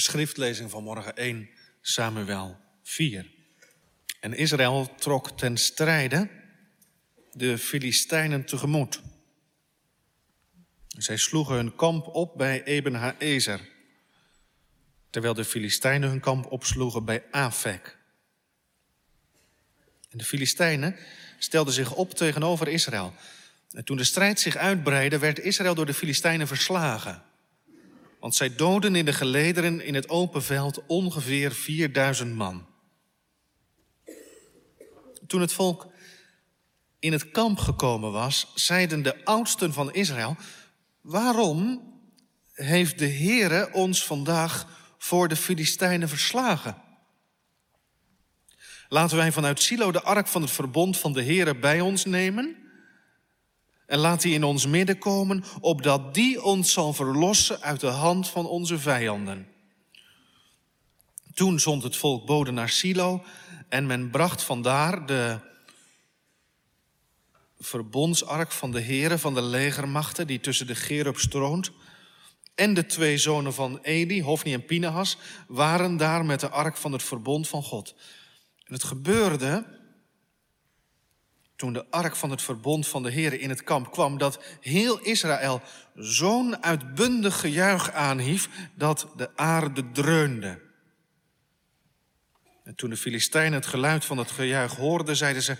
Schriftlezing van morgen 1 Samuel 4. En Israël trok ten strijde de Filistijnen tegemoet. Zij sloegen hun kamp op bij Eben Haezer, terwijl de Filistijnen hun kamp opsloegen bij Afek. En de Filistijnen stelden zich op tegenover Israël. En toen de strijd zich uitbreidde, werd Israël door de Filistijnen verslagen. Want zij doden in de gelederen in het open veld ongeveer 4000 man. Toen het volk in het kamp gekomen was, zeiden de oudsten van Israël: Waarom heeft de Heere ons vandaag voor de Filistijnen verslagen? Laten wij vanuit Silo de ark van het verbond van de Heere bij ons nemen. En laat die in ons midden komen, opdat die ons zal verlossen uit de hand van onze vijanden. Toen zond het volk boden naar Silo en men bracht vandaar de verbondsark van de heren van de legermachten die tussen de Gerub stroont en de twee zonen van Eli, Hofni en Pinehas, waren daar met de ark van het verbond van God. En het gebeurde toen de ark van het verbond van de Heer in het kamp kwam, dat heel Israël zo'n uitbundig gejuich aanhief dat de aarde dreunde. En toen de Filistijnen het geluid van het gejuich hoorden, zeiden ze: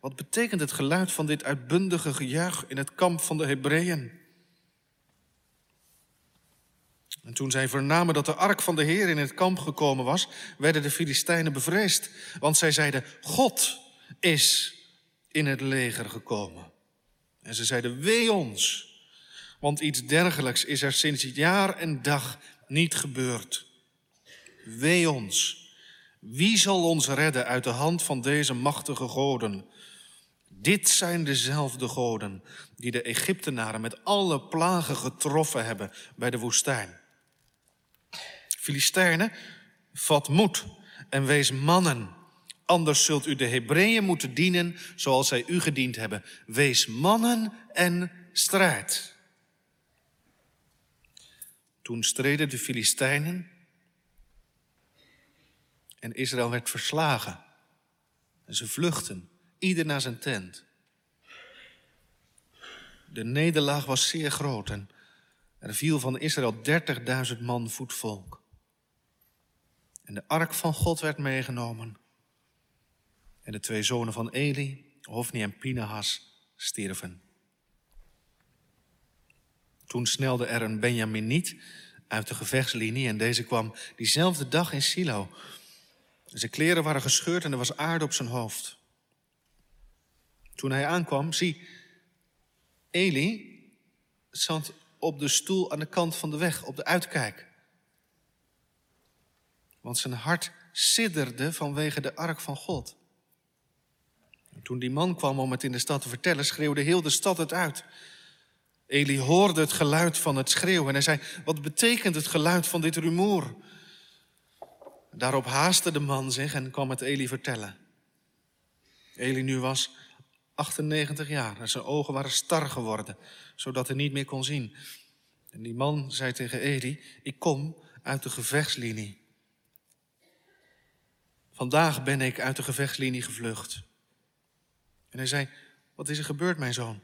Wat betekent het geluid van dit uitbundige gejuich in het kamp van de Hebreeën? En toen zij vernamen dat de ark van de Heer in het kamp gekomen was, werden de Filistijnen bevreesd. Want zij zeiden: God is in het leger gekomen. En ze zeiden: Wee ons, want iets dergelijks is er sinds jaar en dag niet gebeurd. Wee ons. Wie zal ons redden uit de hand van deze machtige goden? Dit zijn dezelfde goden die de Egyptenaren met alle plagen getroffen hebben bij de woestijn. Filistijnen, vat moed en wees mannen. Anders zult u de Hebreeën moeten dienen zoals zij u gediend hebben. Wees mannen en strijd. Toen streden de Filistijnen en Israël werd verslagen. En ze vluchten, ieder naar zijn tent. De nederlaag was zeer groot en er viel van Israël 30.000 man voetvolk. En de ark van God werd meegenomen. En de twee zonen van Eli, Hofni en Pinahas, stierven. Toen snelde er een Benjaminiet uit de gevechtslinie en deze kwam diezelfde dag in Silo. Zijn kleren waren gescheurd en er was aarde op zijn hoofd. Toen hij aankwam, zie, Eli zat op de stoel aan de kant van de weg, op de uitkijk. Want zijn hart sidderde vanwege de ark van God. En toen die man kwam om het in de stad te vertellen, schreeuwde heel de stad het uit. Eli hoorde het geluid van het schreeuwen en hij zei: Wat betekent het geluid van dit rumoer? Daarop haastte de man zich en kwam het Eli vertellen. Eli nu was 98 jaar en zijn ogen waren star geworden, zodat hij niet meer kon zien. En die man zei tegen Eli: Ik kom uit de gevechtslinie. Vandaag ben ik uit de gevechtslinie gevlucht. En hij zei: Wat is er gebeurd, mijn zoon?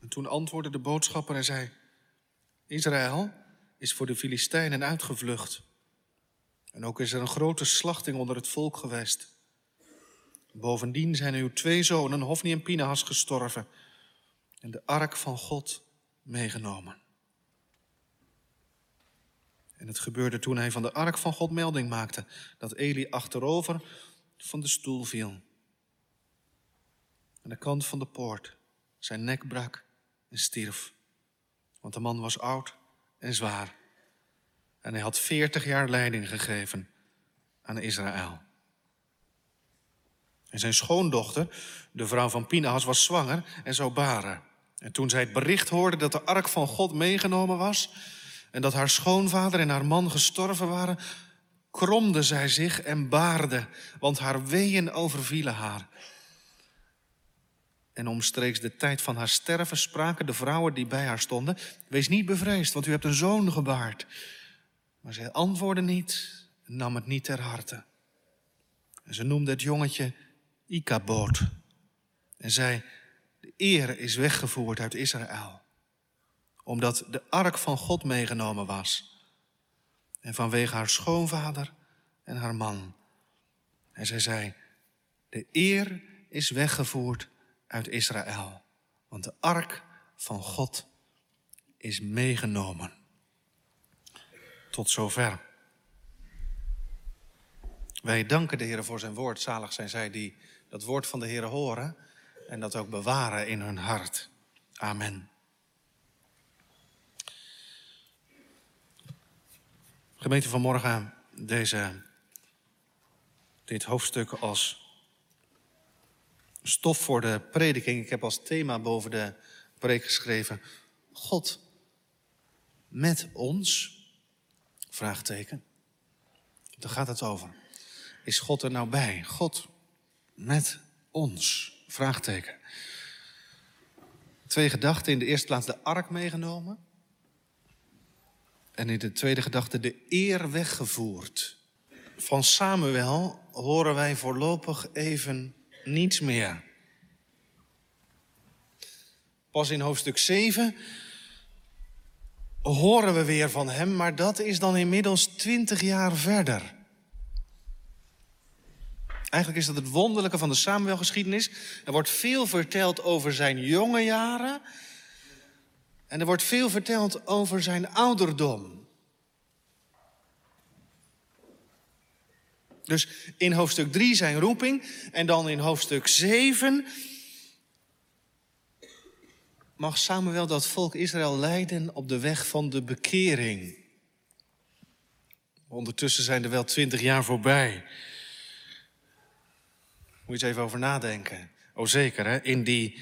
En toen antwoordde de boodschapper en zei: Israël is voor de Filistijnen uitgevlucht. En ook is er een grote slachting onder het volk geweest. Bovendien zijn uw twee zonen, Hofni en Pinahas, gestorven en de ark van God meegenomen. En het gebeurde toen hij van de ark van God melding maakte, dat Eli achterover van de stoel viel. Aan de kant van de poort, zijn nek brak en stierf, want de man was oud en zwaar. En hij had veertig jaar leiding gegeven aan Israël. En zijn schoondochter, de vrouw van Pinahas, was zwanger en zou baren. En toen zij het bericht hoorde dat de ark van God meegenomen was en dat haar schoonvader en haar man gestorven waren, kromde zij zich en baarde, want haar weeën overvielen haar. En omstreeks de tijd van haar sterven spraken de vrouwen die bij haar stonden: Wees niet bevreesd, want u hebt een zoon gebaard. Maar zij antwoordde niet en nam het niet ter harte. En ze noemde het jongetje Ikaboot. En zei, de eer is weggevoerd uit Israël. Omdat de ark van God meegenomen was. En vanwege haar schoonvader en haar man. En zij zei, de eer is weggevoerd uit Israël. Want de ark van God is meegenomen. Tot zover. Wij danken de Heer voor zijn woord. Zalig zijn zij die dat woord van de Heer horen en dat ook bewaren in hun hart. Amen. Gemeente vanmorgen, deze, dit hoofdstuk als stof voor de prediking. Ik heb als thema boven de preek geschreven: God met ons? Vraagteken. Daar gaat het over. Is God er nou bij? God met ons? Vraagteken. Twee gedachten. In de eerste plaats de ark meegenomen. En in de tweede gedachte de eer weggevoerd. Van Samuel horen wij voorlopig even niets meer. Pas in hoofdstuk 7 horen we weer van hem, maar dat is dan inmiddels twintig jaar verder. Eigenlijk is dat het wonderlijke van de Samuelgeschiedenis. Er wordt veel verteld over zijn jonge jaren. En er wordt veel verteld over zijn ouderdom. Dus in hoofdstuk 3 zijn roeping. En dan in hoofdstuk 7 mag Samuel dat volk Israël leiden op de weg van de bekering. Ondertussen zijn er wel twintig jaar voorbij. Moet je eens even over nadenken. Oh zeker, hè? In, die,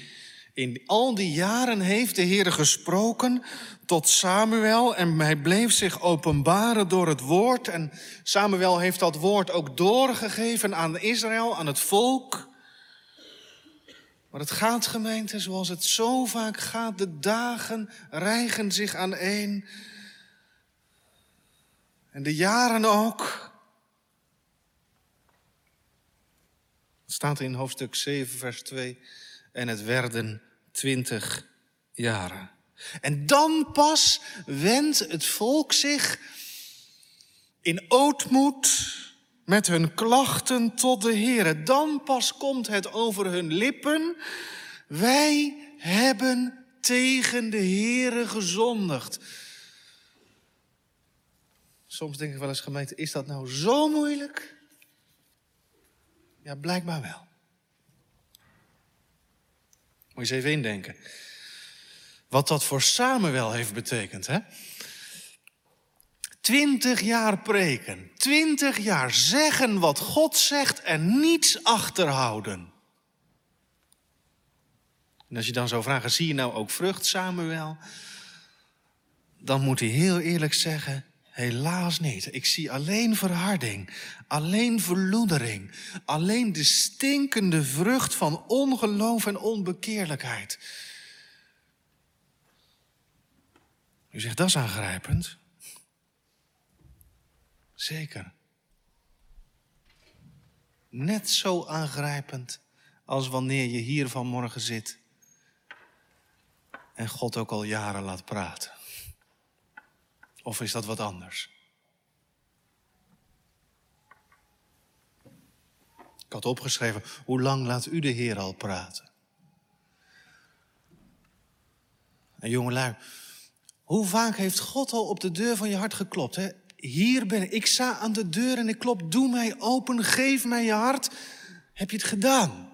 in al die jaren heeft de Heer gesproken tot Samuel en hij bleef zich openbaren door het woord. En Samuel heeft dat woord ook doorgegeven aan Israël, aan het volk. Maar het gaat, gemeente, zoals het zo vaak gaat. De dagen rijgen zich aan één. En de jaren ook. Het staat in hoofdstuk 7, vers 2. En het werden twintig jaren. En dan pas wendt het volk zich in ootmoed met hun klachten tot de Heer. Dan pas komt het over hun lippen. Wij hebben tegen de Heere gezondigd. Soms denk ik wel eens, gemeente, is dat nou zo moeilijk? Ja, blijkbaar wel. Moet je eens even indenken. Wat dat voor Samuel heeft betekend, hè? Twintig jaar preken, twintig jaar zeggen wat God zegt en niets achterhouden. En als je dan zou vragen, zie je nou ook vrucht, Samuel? Dan moet hij heel eerlijk zeggen, helaas niet. Ik zie alleen verharding, alleen verloedering, alleen de stinkende vrucht van ongeloof en onbekeerlijkheid. U zegt, dat is aangrijpend. Zeker. Net zo aangrijpend als wanneer je hier vanmorgen zit en God ook al jaren laat praten. Of is dat wat anders? Ik had opgeschreven, hoe lang laat u de Heer al praten? En jongelui, hoe vaak heeft God al op de deur van je hart geklopt? Hè? hier ben ik. Ik sta aan de deur en ik klop. Doe mij open, geef mij je hart. Heb je het gedaan?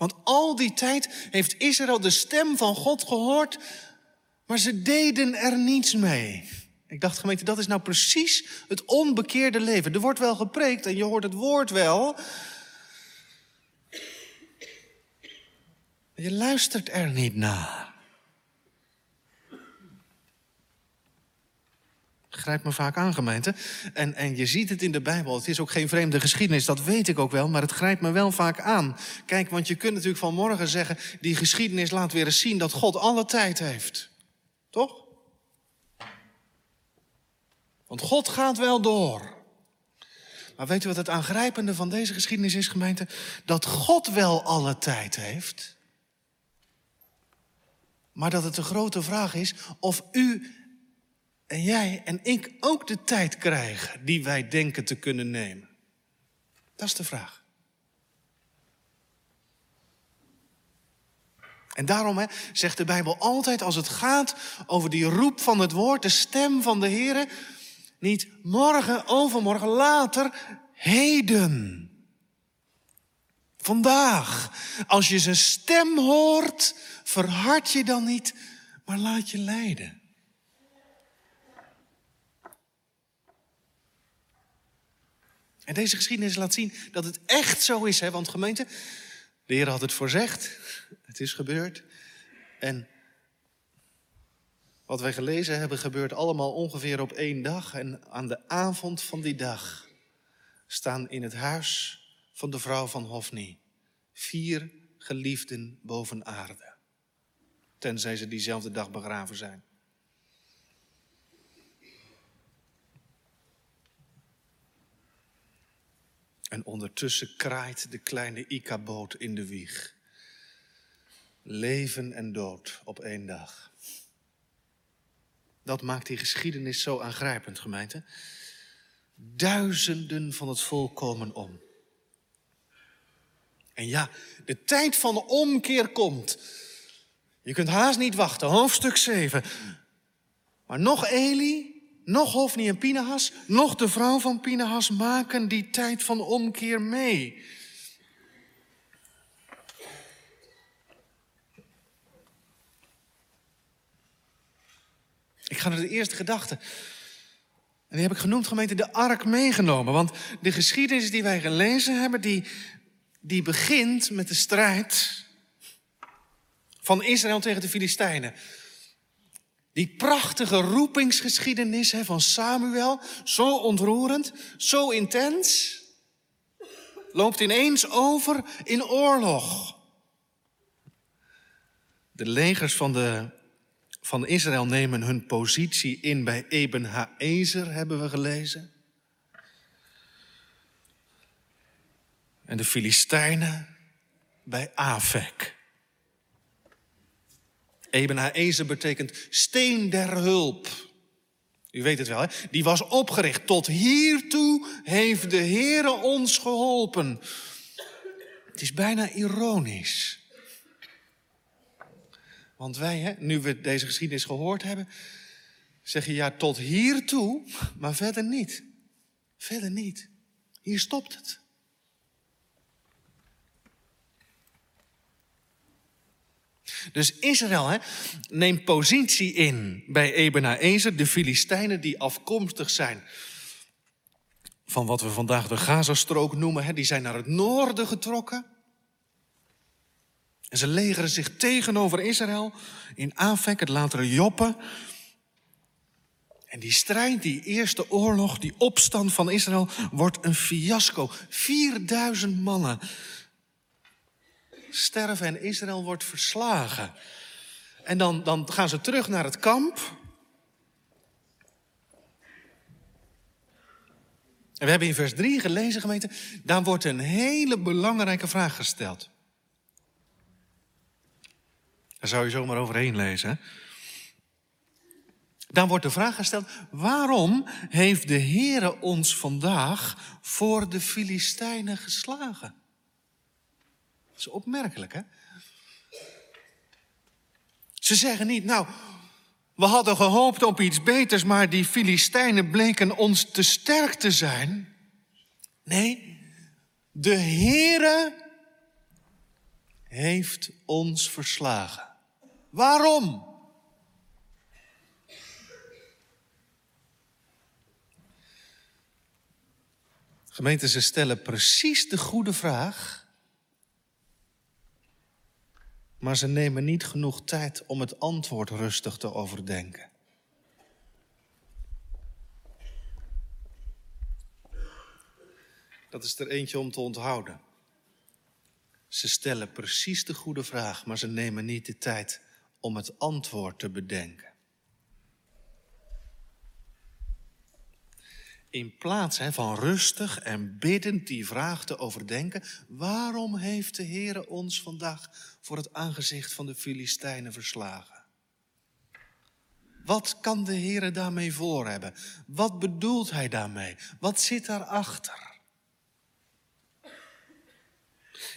Want al die tijd heeft Israël de stem van God gehoord, maar ze deden er niets mee. Ik dacht, gemeente, dat is nou precies het onbekeerde leven. Er wordt wel gepreekt en je hoort het woord wel, Je luistert er niet naar. Grijpt me vaak aan, gemeente. En, en je ziet het in de Bijbel. Het is ook geen vreemde geschiedenis, dat weet ik ook wel. Maar het grijpt me wel vaak aan. Kijk, want je kunt natuurlijk vanmorgen zeggen... die geschiedenis laat weer eens zien dat God alle tijd heeft. Toch? Want God gaat wel door. Maar weet u wat het aangrijpende van deze geschiedenis is, gemeente? Dat God wel alle tijd heeft. Maar dat het een grote vraag is of u en jij en ik ook de tijd krijgen die wij denken te kunnen nemen. Dat is de vraag. En daarom hè, zegt de Bijbel altijd als het gaat over die roep van het woord, de stem van de Heer, niet morgen, overmorgen, later, heden. Vandaag, als je zijn stem hoort, verhard je dan niet, maar laat je leiden. En deze geschiedenis laat zien dat het echt zo is, hè? want gemeente, de Heer had het voorzegd, het is gebeurd. En wat wij gelezen hebben gebeurt allemaal ongeveer op één dag. En aan de avond van die dag staan in het huis van de vrouw van Hofni vier geliefden boven aarde. Tenzij ze diezelfde dag begraven zijn. En ondertussen kraait de kleine Ika-boot in de wieg. Leven en dood op één dag. Dat maakt die geschiedenis zo aangrijpend, gemeente. Duizenden van het volk komen om. En ja, de tijd van de omkeer komt. Je kunt haast niet wachten, hoofdstuk 7. Maar nog Eli, nog Hofni en Pinahas, nog de vrouw van Pinahas maken die tijd van omkeer mee. Ik ga naar de eerste gedachte. En die heb ik genoemd, gemeente, de ark meegenomen. Want de geschiedenis die wij gelezen hebben, die, die begint met de strijd van Israël tegen de Filistijnen. Die prachtige roepingsgeschiedenis van Samuel, zo ontroerend, zo intens, loopt ineens over in oorlog. De legers van, de, van Israël nemen hun positie in bij Eben Haezer, hebben we gelezen. En de Filistijnen bij Afek. Eben Haezer betekent steen der hulp. U weet het wel, hè? Die was opgericht. Tot hiertoe heeft de Heere ons geholpen. Het is bijna ironisch. Want wij, hè, nu we deze geschiedenis gehoord hebben, zeggen ja, tot hiertoe, maar verder niet. Verder niet. Hier stopt het. Dus Israël hè, neemt positie in bij Ebenezer, de Filistijnen die afkomstig zijn van wat we vandaag de Gazastrook noemen. Hè, die zijn naar het noorden getrokken. En ze legeren zich tegenover Israël in Afek, het latere Joppe. En die strijd, die eerste oorlog, die opstand van Israël, wordt een fiasco. 4000 mannen sterven en Israël wordt verslagen. En dan, dan gaan ze terug naar het kamp. En we hebben in vers 3 gelezen, gemeente, daar wordt een hele belangrijke vraag gesteld. Daar zou je zomaar overheen lezen. Dan wordt de vraag gesteld, waarom heeft de Heere ons vandaag voor de Filistijnen geslagen? Is opmerkelijk, hè? Ze zeggen niet, nou, we hadden gehoopt op iets beters, maar die Filistijnen bleken ons te sterk te zijn. Nee, de Heere heeft ons verslagen. Waarom? Gemeenten, ze stellen precies de goede vraag, maar ze nemen niet genoeg tijd om het antwoord rustig te overdenken. Dat is er eentje om te onthouden. Ze stellen precies de goede vraag, maar ze nemen niet de tijd om het antwoord te bedenken. In plaats van rustig en biddend die vraag te overdenken, waarom heeft de Heer ons vandaag voor het aangezicht van de Filistijnen verslagen? Wat kan de Heer daarmee voor hebben? Wat bedoelt hij daarmee? Wat zit daarachter?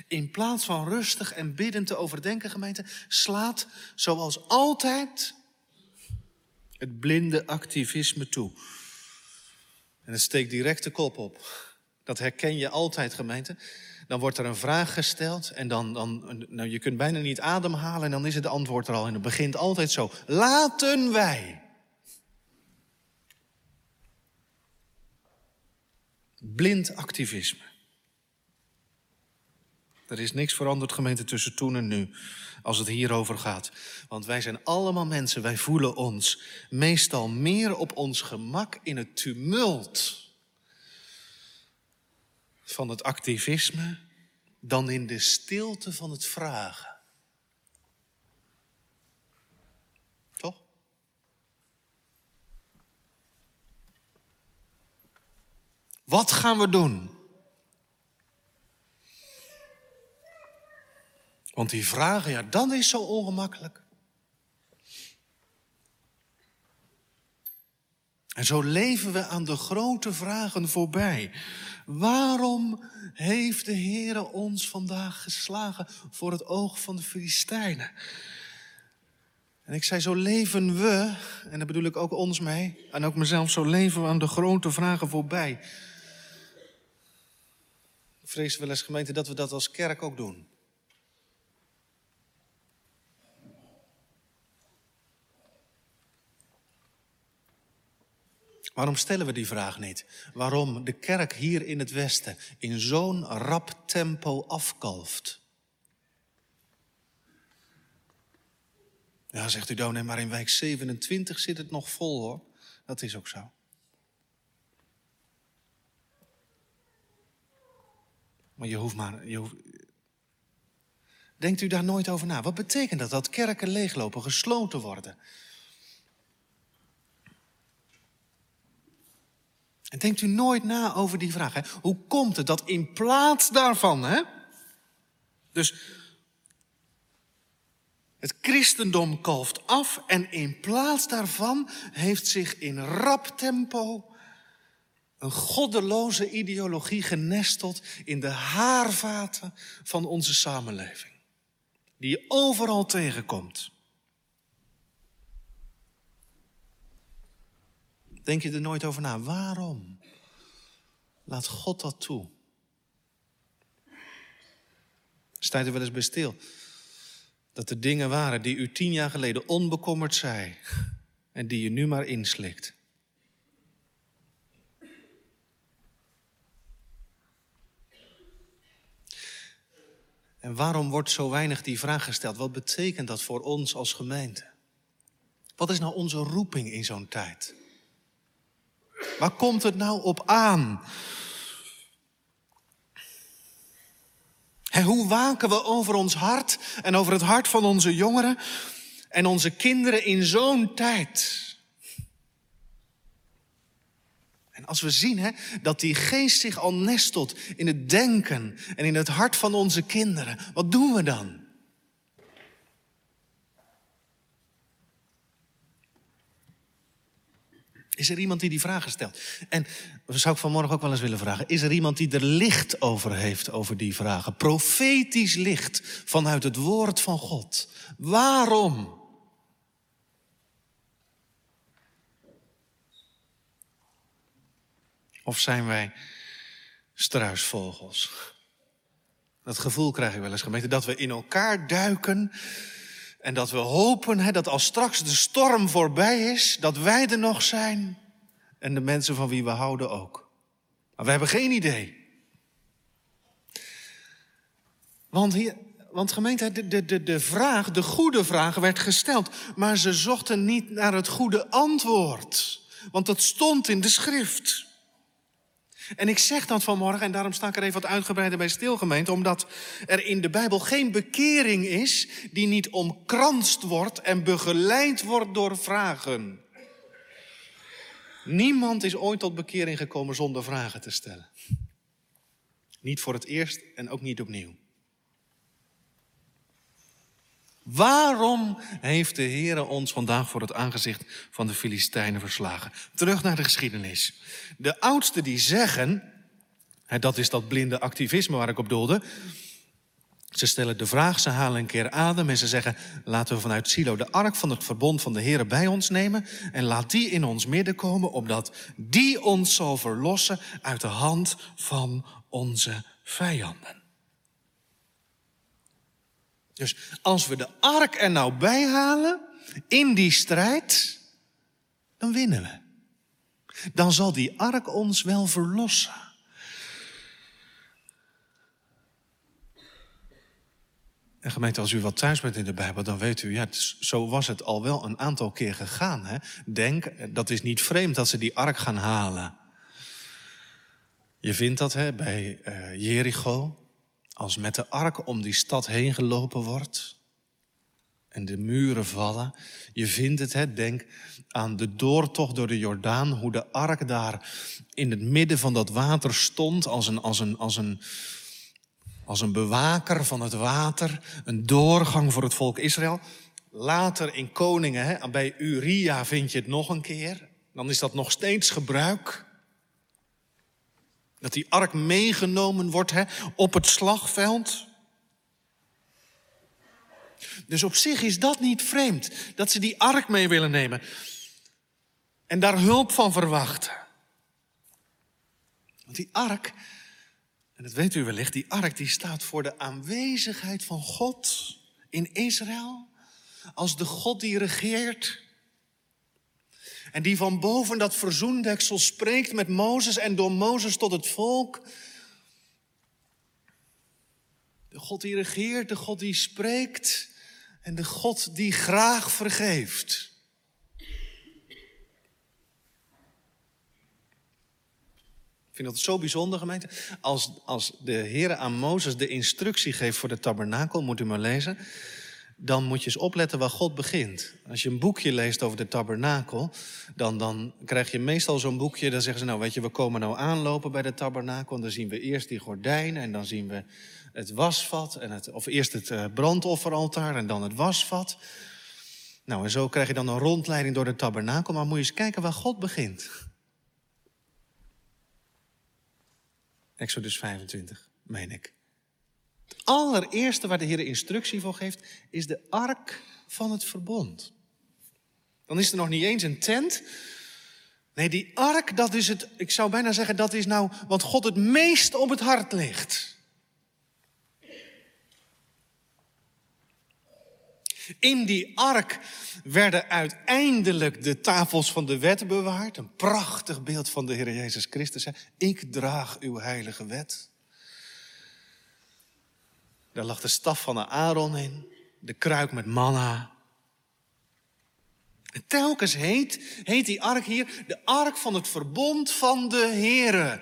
In plaats van rustig en biddend te overdenken, gemeente, slaat zoals altijd het blinde activisme toe. En het steekt direct de kop op. Dat herken je altijd, gemeente. Dan wordt er een vraag gesteld en dan, dan nou, je kunt bijna niet ademhalen en dan is het antwoord er al. En het begint altijd zo. Laten wij. Blind activisme. Er is niks veranderd, gemeente, tussen toen en nu, als het hierover gaat. Want wij zijn allemaal mensen, wij voelen ons meestal meer op ons gemak in het tumult van het activisme dan in de stilte van het vragen. Toch? Wat gaan we doen? Want die vragen, ja, dan is zo ongemakkelijk. En zo leven we aan de grote vragen voorbij. Waarom heeft de Heere ons vandaag geslagen voor het oog van de Filistijnen? En ik zei, zo leven we, en daar bedoel ik ook ons mee, en ook mezelf, zo leven we aan de grote vragen voorbij. Ik vrees wel eens gemeente dat we dat als kerk ook doen. Waarom stellen we die vraag niet? Waarom de kerk hier in het Westen in zo'n rap tempo afkalft? Ja, zegt u dan, maar in wijk 27 zit het nog vol hoor. Dat is ook zo. Maar je hoeft maar. Je. Denkt u daar nooit over na? Wat betekent dat? Dat kerken leeglopen, gesloten worden. En denkt u nooit na over die vraag. Hè? Hoe komt het dat in plaats daarvan, hè? dus het christendom kalft af en in plaats daarvan heeft zich in rap tempo een goddeloze ideologie genesteld in de haarvaten van onze samenleving. Die je overal tegenkomt. Denk je er nooit over na? Waarom? Laat God dat toe. Sta er wel eens bij stil? Dat er dingen waren die u tien jaar geleden onbekommerd zei en die je nu maar inslikt. En waarom wordt zo weinig die vraag gesteld? Wat betekent dat voor ons als gemeente? Wat is nou onze roeping in zo'n tijd? Waar komt het nou op aan? Hoe waken we over ons hart en over het hart van onze jongeren en onze kinderen in zo'n tijd? En als we zien hè, dat die geest zich al nestelt in het denken en in het hart van onze kinderen, wat doen we dan? Is er iemand die die vragen stelt? En zou ik vanmorgen ook wel eens willen vragen: is er iemand die er licht over heeft over die vragen? Profetisch licht vanuit het woord van God. Waarom? Of zijn wij struisvogels? Dat gevoel krijg ik wel eens gemeente, dat we in elkaar duiken en dat we hopen hè, dat als straks de storm voorbij is, dat wij er nog zijn. En de mensen van wie we houden ook. Maar we hebben geen idee. Want, hier, want gemeente, de, de, de vraag, de goede vraag werd gesteld. Maar ze zochten niet naar het goede antwoord. Want dat stond in de schrift. En ik zeg dat vanmorgen, en daarom sta ik er even wat uitgebreider bij stilgemeend, omdat er in de Bijbel geen bekering is die niet omkranst wordt en begeleid wordt door vragen. Niemand is ooit tot bekering gekomen zonder vragen te stellen. Niet voor het eerst en ook niet opnieuw. Waarom heeft de Heer ons vandaag voor het aangezicht van de Filistijnen verslagen? Terug naar de geschiedenis. De oudsten die zeggen, dat is dat blinde activisme waar ik op doelde. Ze stellen de vraag, ze halen een keer adem en ze zeggen: laten we vanuit Silo de ark van het verbond van de Heer bij ons nemen en laat die in ons midden komen, opdat die ons zal verlossen uit de hand van onze vijanden. Dus als we de ark er nou bij halen in die strijd, dan winnen we. Dan zal die ark ons wel verlossen. En gemeente, als u wat thuis bent in de Bijbel, dan weet u, ja, zo was het al wel een aantal keer gegaan. Hè? Denk, dat is niet vreemd dat ze die ark gaan halen. Je vindt dat hè, bij uh, Jericho, als met de ark om die stad heen gelopen wordt en de muren vallen. Je vindt het, hè, denk aan de doortocht door de Jordaan, hoe de ark daar in het midden van dat water stond als een, als een, als een, als een bewaker van het water, een doorgang voor het volk Israël. Later in Koningen, hè, bij Uria vind je het nog een keer. Dan is dat nog steeds gebruik. Dat die ark meegenomen wordt hè, op het slagveld. Dus op zich is dat niet vreemd, dat ze die ark mee willen nemen. En daar hulp van verwachten. Want die ark, en dat weet u wellicht, die ark die staat voor de aanwezigheid van God in Israël. Als de God die regeert. En die van boven dat verzoendeksel spreekt met Mozes en door Mozes tot het volk. De God die regeert, de God die spreekt en de God die graag vergeeft. Ik vind dat zo bijzonder, gemeente. Als, als de Heer aan Mozes de instructie geeft voor de tabernakel, moet u maar lezen dan moet je eens opletten waar God begint. Als je een boekje leest over de tabernakel, dan, dan krijg je meestal zo'n boekje. Dan zeggen ze, nou weet je, we komen nou aanlopen bij de tabernakel. En dan zien we eerst die gordijnen en dan zien we het wasvat. En het, of eerst het eh, brandofferaltaar en dan het wasvat. Nou, en zo krijg je dan een rondleiding door de tabernakel. Maar moet je eens kijken waar God begint. Exodus 25, meen ik allereerste waar de Heer instructie voor geeft, is de ark van het verbond. Dan is er nog niet eens een tent. Nee, die ark, dat is het, ik zou bijna zeggen, dat is nou wat God het meest op het hart ligt. In die ark werden uiteindelijk de tafels van de wet bewaard. Een prachtig beeld van de Heer Jezus Christus. Ik draag uw heilige wet. Daar lag de staf van Aaron in, de kruik met manna. En telkens heet, heet die ark hier de ark van het verbond van de Here.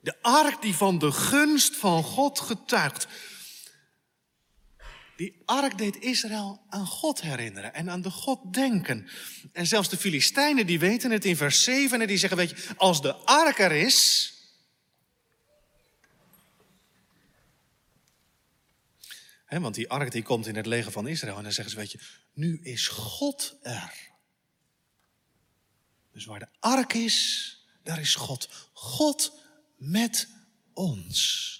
De ark die van de gunst van God getuigt. Die ark deed Israël aan God herinneren en aan de God denken. En zelfs de Filistijnen die weten het in vers 7 en die zeggen, weet je, als de ark er is, want die ark die komt in het leger van Israël en dan zeggen ze, weet je, nu is God er. Dus waar de ark is, daar is God. God met ons.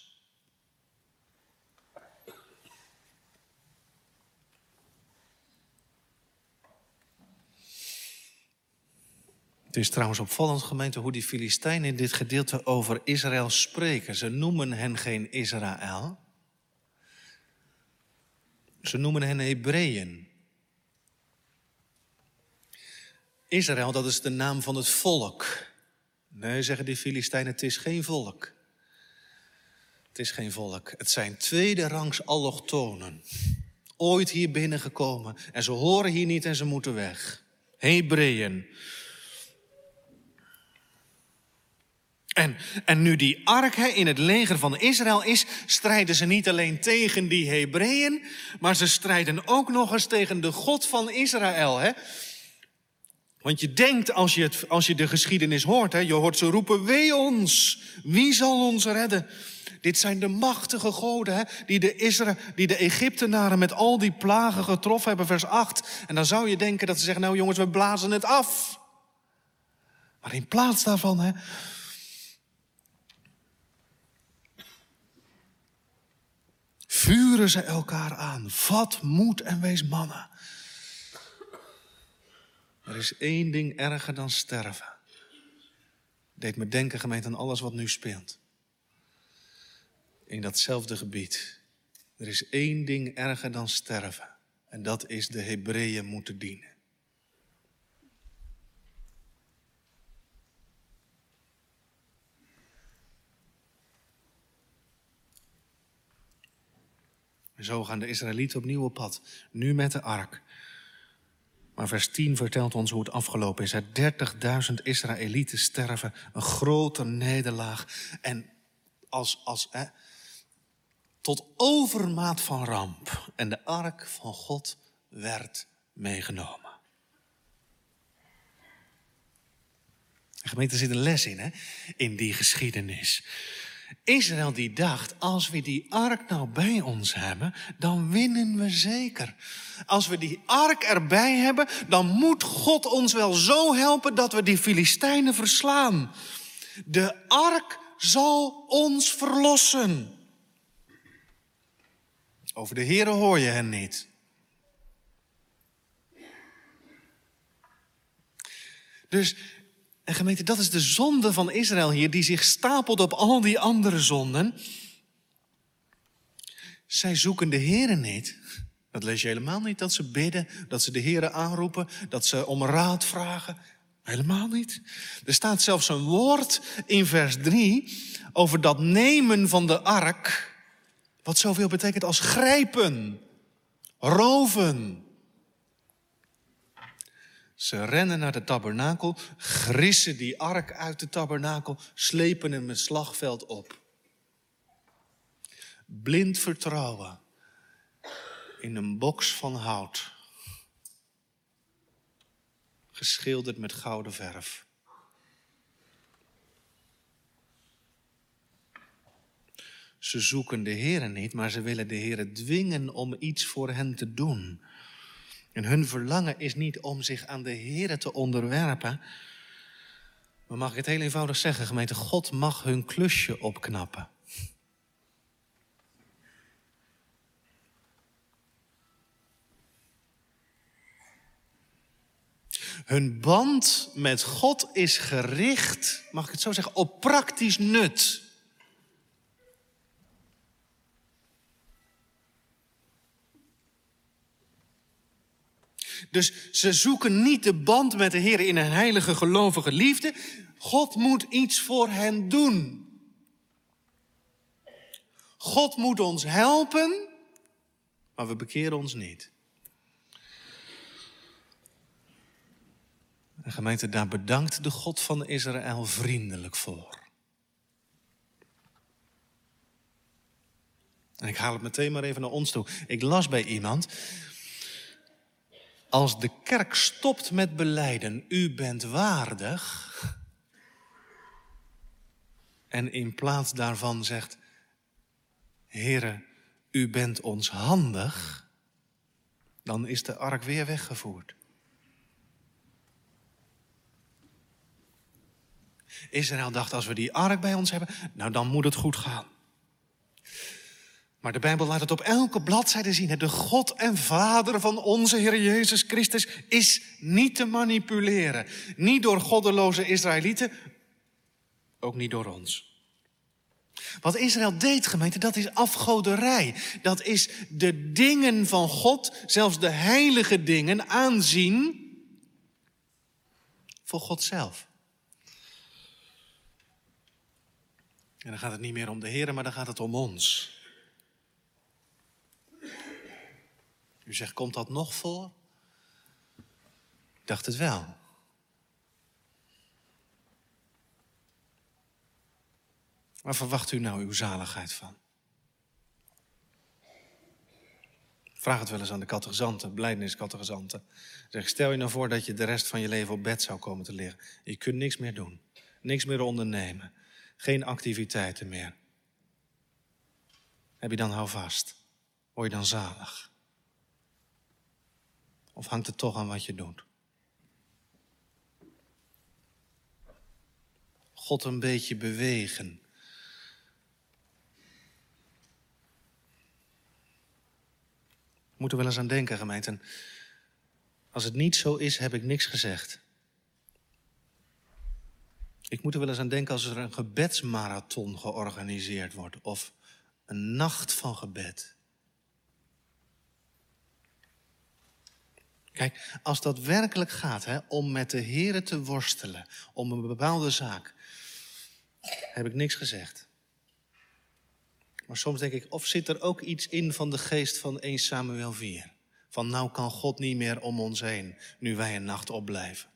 Het is trouwens opvallend, gemeente, hoe die Filistijnen in dit gedeelte over Israël spreken. Ze noemen hen geen Israël. Ze noemen hen Hebreeën. Israël, dat is de naam van het volk. Nee, zeggen die Filistijnen, het is geen volk. Het is geen volk. Het zijn tweede rangs allochtonen. Ooit hier binnengekomen. En ze horen hier niet en ze moeten weg. Hebreeën. En, en nu die ark hè, in het leger van Israël is, strijden ze niet alleen tegen die Hebreeën, maar ze strijden ook nog eens tegen de God van Israël. Hè? Want je denkt als je, het, als je de geschiedenis hoort, hè, je hoort ze roepen, wee ons, wie zal ons redden? Dit zijn de machtige goden hè, die, de Isra die de Egyptenaren met al die plagen getroffen hebben, vers 8. En dan zou je denken dat ze zeggen, nou jongens, we blazen het af. Maar in plaats daarvan hè, vuren ze elkaar aan. Vat moed en wees mannen. Er is één ding erger dan sterven. Deed me denken, gemeente, aan alles wat nu speelt. In datzelfde gebied. Er is één ding erger dan sterven. En dat is de Hebreeën moeten dienen. En zo gaan de Israëlieten opnieuw op pad. Nu met de ark. Maar vers 10 vertelt ons hoe het afgelopen is. 30.000 Israëlieten sterven, een grote nederlaag. En als, als, hè, tot overmaat van ramp. En de ark van God werd meegenomen. De gemeente zit een les in, hè? in die geschiedenis. Israël die dacht, als we die ark nou bij ons hebben, dan winnen we zeker. Als we die ark erbij hebben, dan moet God ons wel zo helpen dat we die Filistijnen verslaan. De ark zal ons verlossen. Over de Here hoor je hen niet. Dus en gemeente, dat is de zonde van Israël hier, die zich stapelt op al die andere zonden. Zij zoeken de Here niet. Dat lees je helemaal niet, dat ze bidden, dat ze de Here aanroepen, dat ze om raad vragen. Helemaal niet. Er staat zelfs een woord in vers 3 over dat nemen van de ark, wat zoveel betekent als grijpen, roven. Ze rennen naar de tabernakel, grissen die ark uit de tabernakel, slepen hem het slagveld op. Blind vertrouwen in een box van hout, geschilderd met gouden verf. Ze zoeken de Heeren niet, maar ze willen de Heeren dwingen om iets voor hen te doen. En hun verlangen is niet om zich aan de Heer te onderwerpen. Maar mag ik het heel eenvoudig zeggen, gemeente, God mag hun klusje opknappen. Hun band met God is gericht, mag ik het zo zeggen, op praktisch nut. Dus ze zoeken niet de band met de Heer in een heilige gelovige liefde. God moet iets voor hen doen. God moet ons helpen, maar we bekeren ons niet. De gemeente, daar bedankt de God van Israël vriendelijk voor. En ik haal het meteen maar even naar ons toe. Ik las bij iemand als de kerk stopt met beleiden, u bent waardig, en in plaats daarvan zegt, Heere, u bent ons handig, dan is de ark weer weggevoerd. Israël dacht, als we die ark bij ons hebben, nou dan moet het goed gaan. Maar de Bijbel laat het op elke bladzijde zien. De God en Vader van onze Heer Jezus Christus is niet te manipuleren. Niet door goddeloze Israëlieten, ook niet door ons. Wat Israël deed, gemeente, dat is afgoderij. Dat is de dingen van God, zelfs de heilige dingen, aanzien voor God zelf. En dan gaat het niet meer om de Heer, maar dan gaat het om ons. U zegt, komt dat nog voor? Ik dacht het wel. Waar verwacht u nou uw zaligheid van? Vraag het wel eens aan de catechizanten, blijdeniskatechizanten. Zeg, stel je nou voor dat je de rest van je leven op bed zou komen te liggen. Je kunt niks meer doen. Niks meer ondernemen. Geen activiteiten meer. Heb je dan houvast? Word je dan zalig? Of hangt het toch aan wat je doet? God een beetje bewegen. We moeten wel eens aan denken, gemeente. Als het niet zo is, heb ik niks gezegd. Ik moet er wel eens aan denken als er een gebedsmarathon georganiseerd wordt of een nacht van gebed. Kijk, als dat werkelijk gaat hè, om met de Here te worstelen, om een bepaalde zaak, heb ik niks gezegd. Maar soms denk ik, of zit er ook iets in van de geest van 1 Samuel 4? Van nou kan God niet meer om ons heen, nu wij een nacht opblijven.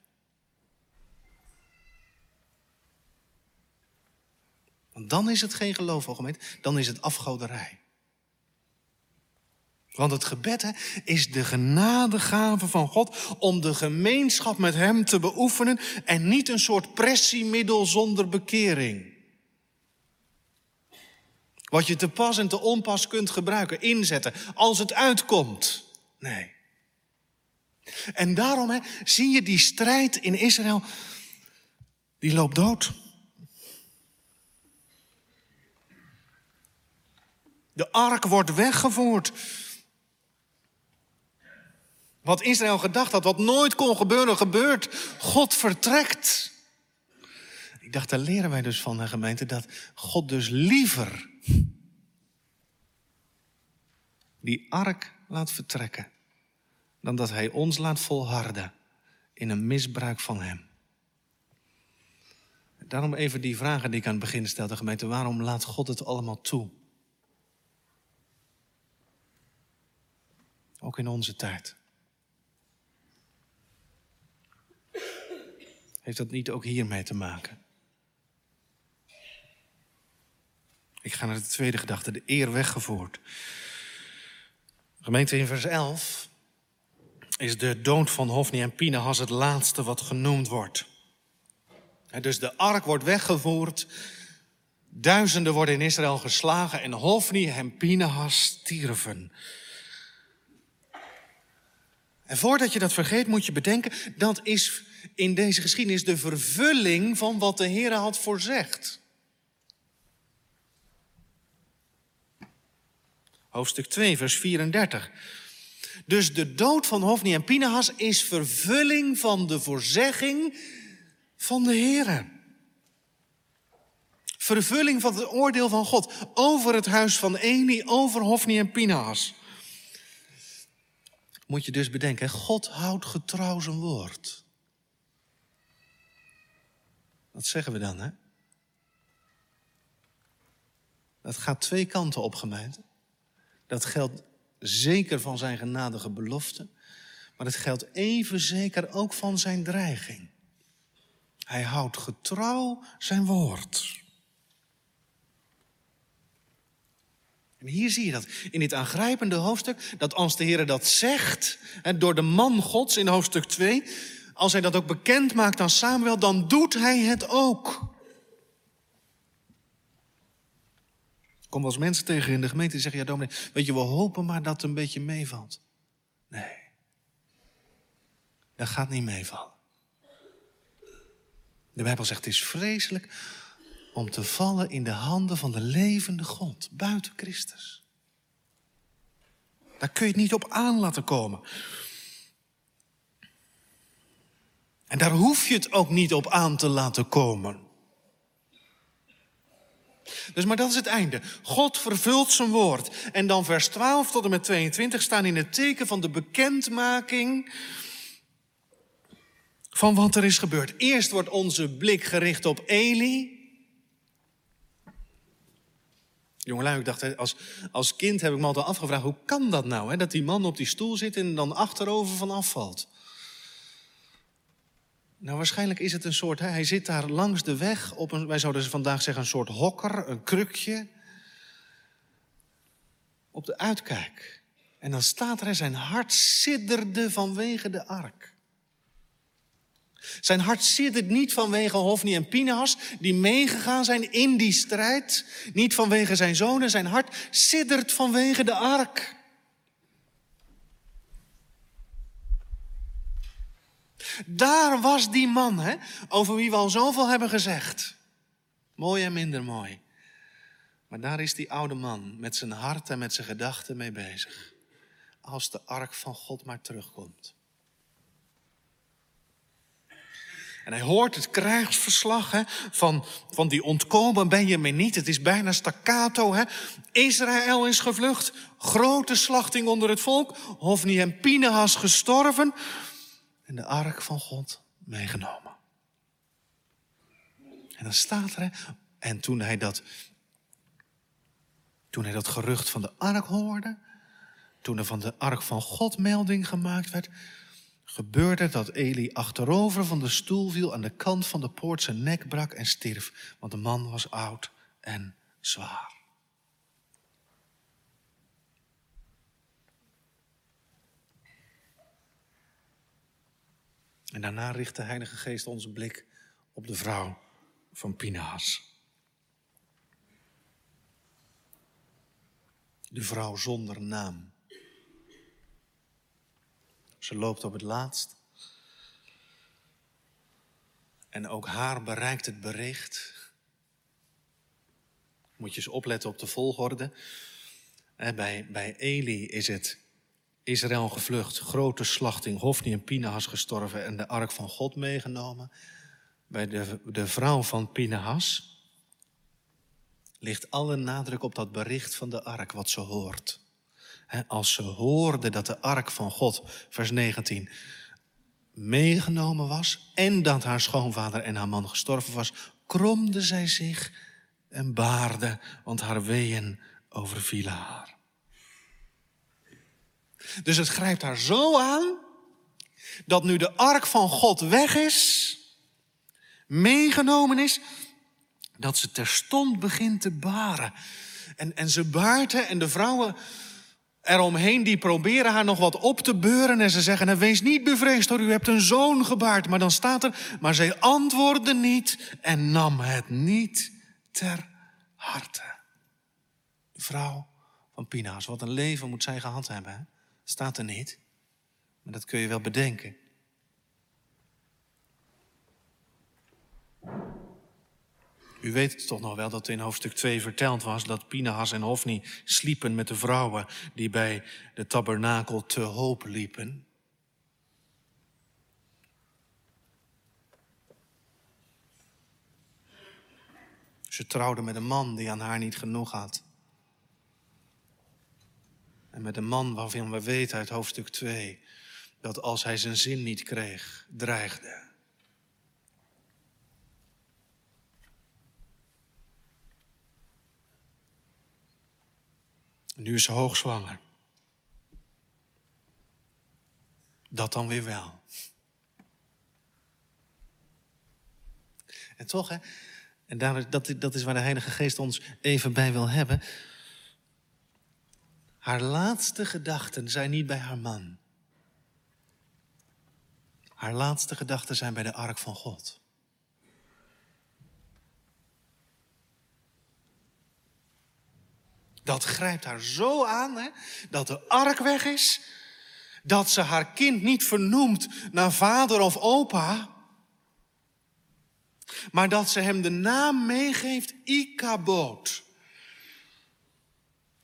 Want dan is het geen geloof, gemeente, dan is het afgoderij. Want het gebed hè, is de genadegave van God om de gemeenschap met Hem te beoefenen en niet een soort pressiemiddel zonder bekering. Wat je te pas en te onpas kunt gebruiken, inzetten, als het uitkomt. Nee. En daarom hè, zie je die strijd in Israël, die loopt dood. De ark wordt weggevoerd. Wat Israël gedacht had, wat nooit kon gebeuren, gebeurt. God vertrekt. Ik dacht, daar leren wij dus van, de gemeente, dat God dus liever die ark laat vertrekken, dan dat hij ons laat volharden in een misbruik van hem. Daarom even die vragen die ik aan het begin stelde, gemeente. Waarom laat God het allemaal toe? Ook in onze tijd. Heeft dat niet ook hiermee te maken? Ik ga naar de tweede gedachte, de eer weggevoerd. Gemeente in vers 11 is de dood van Hofni en Pinehas het laatste wat genoemd wordt. Dus de ark wordt weggevoerd, duizenden worden in Israël geslagen en Hofni en Pinehas stierven. En voordat je dat vergeet, moet je bedenken, dat is in deze geschiedenis de vervulling van wat de Heer had voorzegd. Hoofdstuk 2, vers 34. Dus de dood van Hofni en Pinehas is vervulling van de voorzegging van de Heer. Vervulling van het oordeel van God over het huis van Eli, over Hofni en Pinehas moet je dus bedenken, God houdt getrouw zijn woord. Wat zeggen we dan, hè? Dat gaat twee kanten op, gemeente. Dat geldt zeker van zijn genadige belofte, maar het geldt even zeker ook van zijn dreiging. Hij houdt getrouw zijn woord. En hier zie je dat in dit aangrijpende hoofdstuk, dat als de Heer dat zegt, door de man Gods in hoofdstuk 2, als hij dat ook bekend maakt aan Samuel, dan doet hij het ook. Ik kom eens mensen tegen in de gemeente die zeggen, ja dominee, weet je, we hopen maar dat het een beetje meevalt. Nee, dat gaat niet meevallen. De Bijbel zegt, het is vreselijk om te vallen in de handen van de levende God, buiten Christus. Daar kun je het niet op aan laten komen. En daar hoef je het ook niet op aan te laten komen. Dus maar dat is het einde. God vervult zijn woord. En dan vers 12 tot en met 22 staan in het teken van de bekendmaking van wat er is gebeurd. Eerst wordt onze blik gericht op Eli. Jongelui, ik dacht, als, als kind heb ik me altijd afgevraagd, hoe kan dat nou? Hè? Dat die man op die stoel zit en dan achterover van afvalt. Nou, waarschijnlijk is het een soort, hij zit daar langs de weg op een, wij zouden vandaag zeggen, een soort hokker, een krukje. Op de uitkijk. En dan staat er, zijn hart sidderde vanwege de ark. Zijn hart siddert niet vanwege Hofni en Pinahas, die meegegaan zijn in die strijd. Niet vanwege zijn zonen, zijn hart siddert vanwege de ark. Daar was die man, hè, over wie we al zoveel hebben gezegd. Mooi en minder mooi. Maar daar is die oude man met zijn hart en met zijn gedachten mee bezig. Als de ark van God maar terugkomt. En hij hoort het krijgsverslag hè, van, van die ontkomen Benjamin niet. Het is bijna staccato. Hè. Israël is gevlucht. Grote slachting onder het volk. Hofni en Pinehas gestorven. En de ark van God meegenomen. En dan staat er, en toen hij dat, toen hij dat gerucht van de ark hoorde, toen er van de ark van God melding gemaakt werd, gebeurde dat Eli achterover van de stoel viel, aan de kant van de poort zijn nek brak en stierf, want de man was oud en zwaar. En daarna richt de Heilige Geest onze blik op de vrouw van Pinaas. De vrouw zonder naam. Ze loopt op het laatst. En ook haar bereikt het bericht. Moet je eens opletten op de volgorde. Bij, bij Eli is het Israël gevlucht, grote slachting, Hofni en Pinahas gestorven en de ark van God meegenomen. Bij de, de vrouw van Pinahas ligt alle nadruk op dat bericht van de ark, wat ze hoort als ze hoorde dat de ark van God, vers 19, meegenomen was en dat haar schoonvader en haar man gestorven was, kromde zij zich en baarde, want haar weeën overvielen haar. Dus het grijpt haar zo aan dat nu de ark van God weg is, meegenomen is, dat ze terstond begint te baren. En, en ze baart en de vrouwen eromheen, die proberen haar nog wat op te beuren. En ze zeggen, nou, wees niet bevreesd hoor, u hebt een zoon gebaard. Maar dan staat er, maar zij antwoordde niet en nam het niet ter harte. De vrouw van Pina's, wat een leven moet zij gehad hebben. Hè? Staat er niet. Maar dat kun je wel bedenken. U weet toch nog wel dat in hoofdstuk 2 verteld was dat Pinahas en Hofni sliepen met de vrouwen die bij de tabernakel te hoop liepen. Ze trouwden met een man die aan haar niet genoeg had. En met een man waarvan we weten uit hoofdstuk 2 dat als hij zijn zin niet kreeg, dreigde. Nu is ze hoogzwanger. Dat dan weer wel. En toch, hè, en daar, dat, dat is waar de Heilige Geest ons even bij wil hebben. Haar laatste gedachten zijn niet bij haar man. Haar laatste gedachten zijn bij de ark van God. Dat grijpt haar zo aan, hè, dat de ark weg is, dat ze haar kind niet vernoemt naar vader of opa, maar dat ze hem de naam meegeeft Ikaboot.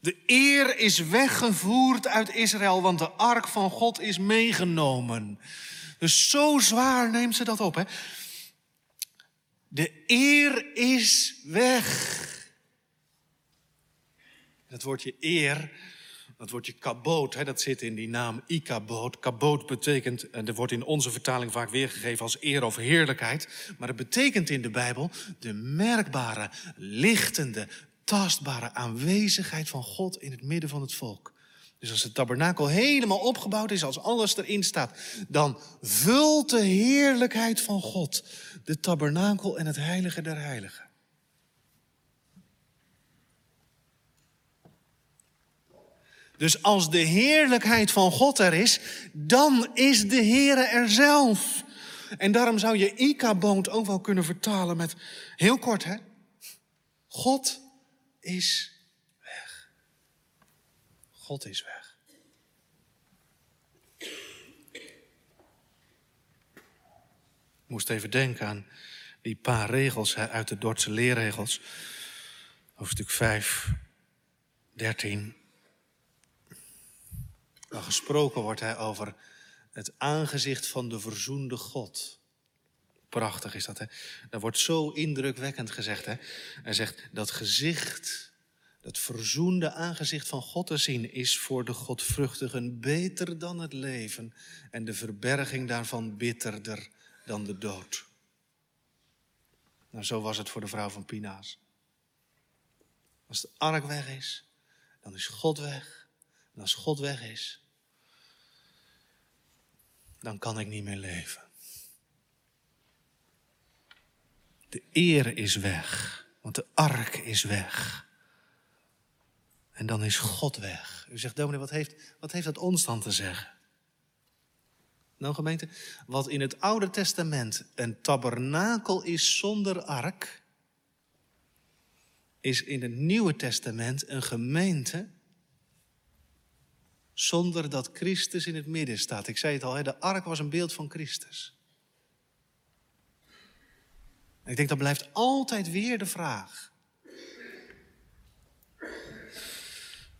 De eer is weggevoerd uit Israël, want de ark van God is meegenomen. Dus zo zwaar neemt ze dat op. Hè? De eer is weg. Het woordje eer, dat woordje kaboot, hè, dat zit in die naam ikaboot. Kaboot betekent, en dat wordt in onze vertaling vaak weergegeven als eer of heerlijkheid. Maar het betekent in de Bijbel de merkbare, lichtende, tastbare aanwezigheid van God in het midden van het volk. Dus als de tabernakel helemaal opgebouwd is, als alles erin staat, dan vult de heerlijkheid van God de tabernakel en het heilige der heiligen. Dus als de heerlijkheid van God er is, dan is de Heere er zelf. En daarom zou je Ikaboont ook wel kunnen vertalen met, heel kort hè, God is weg. God is weg. Ik moest even denken aan die paar regels uit de Dordtse leerregels. Hoofdstuk 5, 13. Waar gesproken wordt hè, over het aangezicht van de verzoende God. Prachtig is dat, hè? Dat wordt zo indrukwekkend gezegd, hè? Hij zegt, dat gezicht, dat verzoende aangezicht van God te zien, is voor de godvruchtigen beter dan het leven en de verberging daarvan bitterder dan de dood. Nou, zo was het voor de vrouw van Pinaas. Als de ark weg is, dan is God weg. En als God weg is, dan kan ik niet meer leven. De eer is weg, want de ark is weg. En dan is God weg. U zegt, dominee, wat heeft, wat heeft dat ons dan te zeggen? Nou gemeente, wat in het Oude Testament een tabernakel is zonder ark, is in het Nieuwe Testament een gemeente zonder dat Christus in het midden staat. Ik zei het al, de ark was een beeld van Christus. Ik denk dat blijft altijd weer de vraag.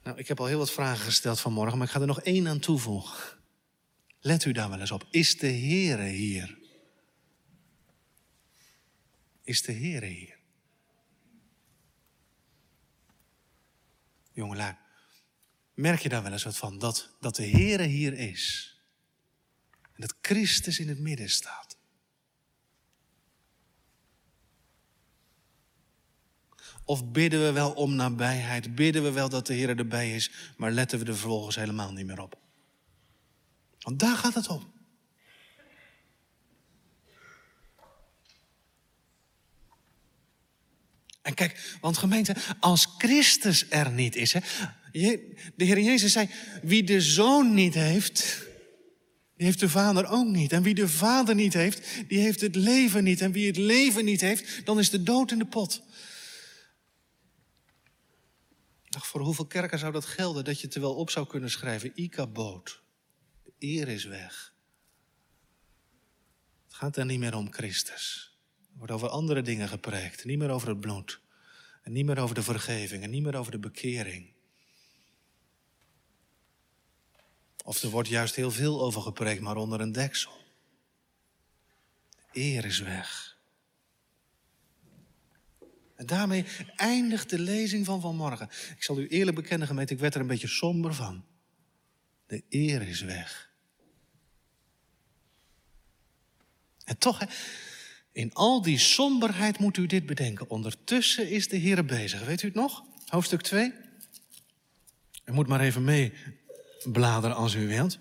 Nou, ik heb al heel wat vragen gesteld vanmorgen, maar ik ga er nog één aan toevoegen. Let u daar wel eens op. Is de Heere hier? Is de Heere hier? Jongelui, merk je daar wel eens wat van? Dat, dat de Heere hier is. En dat Christus in het midden staat. Of bidden we wel om nabijheid? Bidden we wel dat de Heer erbij is, maar letten we er vervolgens helemaal niet meer op? Want daar gaat het om. En kijk, want gemeente, als Christus er niet is, hè, de Heer Jezus zei, wie de Zoon niet heeft, die heeft de Vader ook niet. En wie de Vader niet heeft, die heeft het leven niet. En wie het leven niet heeft, dan is de dood in de pot. Voor hoeveel kerken zou dat gelden dat je het er wel op zou kunnen schrijven? Ika-boot. De eer is weg. Het gaat er niet meer om Christus. Er wordt over andere dingen gepreekt. Niet meer over het bloed. En niet meer over de vergeving. En niet meer over de bekering. Of er wordt juist heel veel over gepreekt, maar onder een deksel. De eer is weg. En daarmee eindigt de lezing van vanmorgen. Ik zal u eerlijk bekennen, gemeente, ik werd er een beetje somber van. De eer is weg. En toch, hè, in al die somberheid moet u dit bedenken. Ondertussen is de Heer bezig. Weet u het nog? Hoofdstuk 2. U moet maar even mee bladeren als u wilt.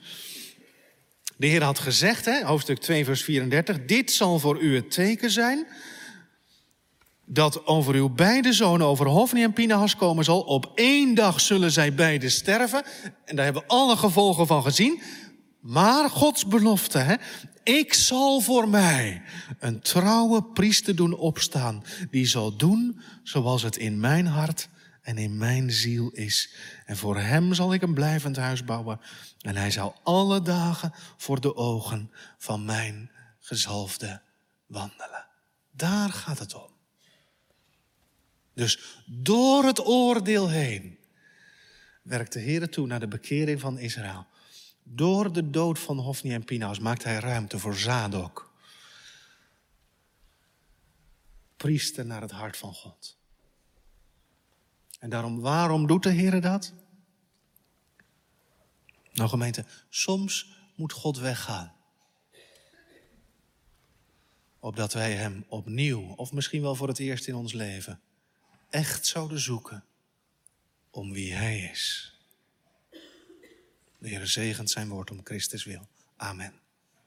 De Heer had gezegd, hè, hoofdstuk 2, vers 34, dit zal voor u het teken zijn dat over uw beide zonen, over Hofni en Pinahas komen zal. Op één dag zullen zij beide sterven. En daar hebben we alle gevolgen van gezien. Maar Gods belofte, hè? ik zal voor mij een trouwe priester doen opstaan. Die zal doen zoals het in mijn hart en in mijn ziel is. En voor hem zal ik een blijvend huis bouwen. En hij zal alle dagen voor de ogen van mijn gezalfde wandelen. Daar gaat het om. Dus door het oordeel heen werkt de Heer toe naar de bekering van Israël. Door de dood van Hofni en Pinaus maakt hij ruimte voor Zadok. Priester naar het hart van God. En daarom, waarom doet de Heer dat? Nou gemeente, soms moet God weggaan. Opdat wij Hem opnieuw, of misschien wel voor het eerst in ons leven, echt zouden zoeken om wie Hij is. De Heer zegent zijn woord om Christus wil. Amen.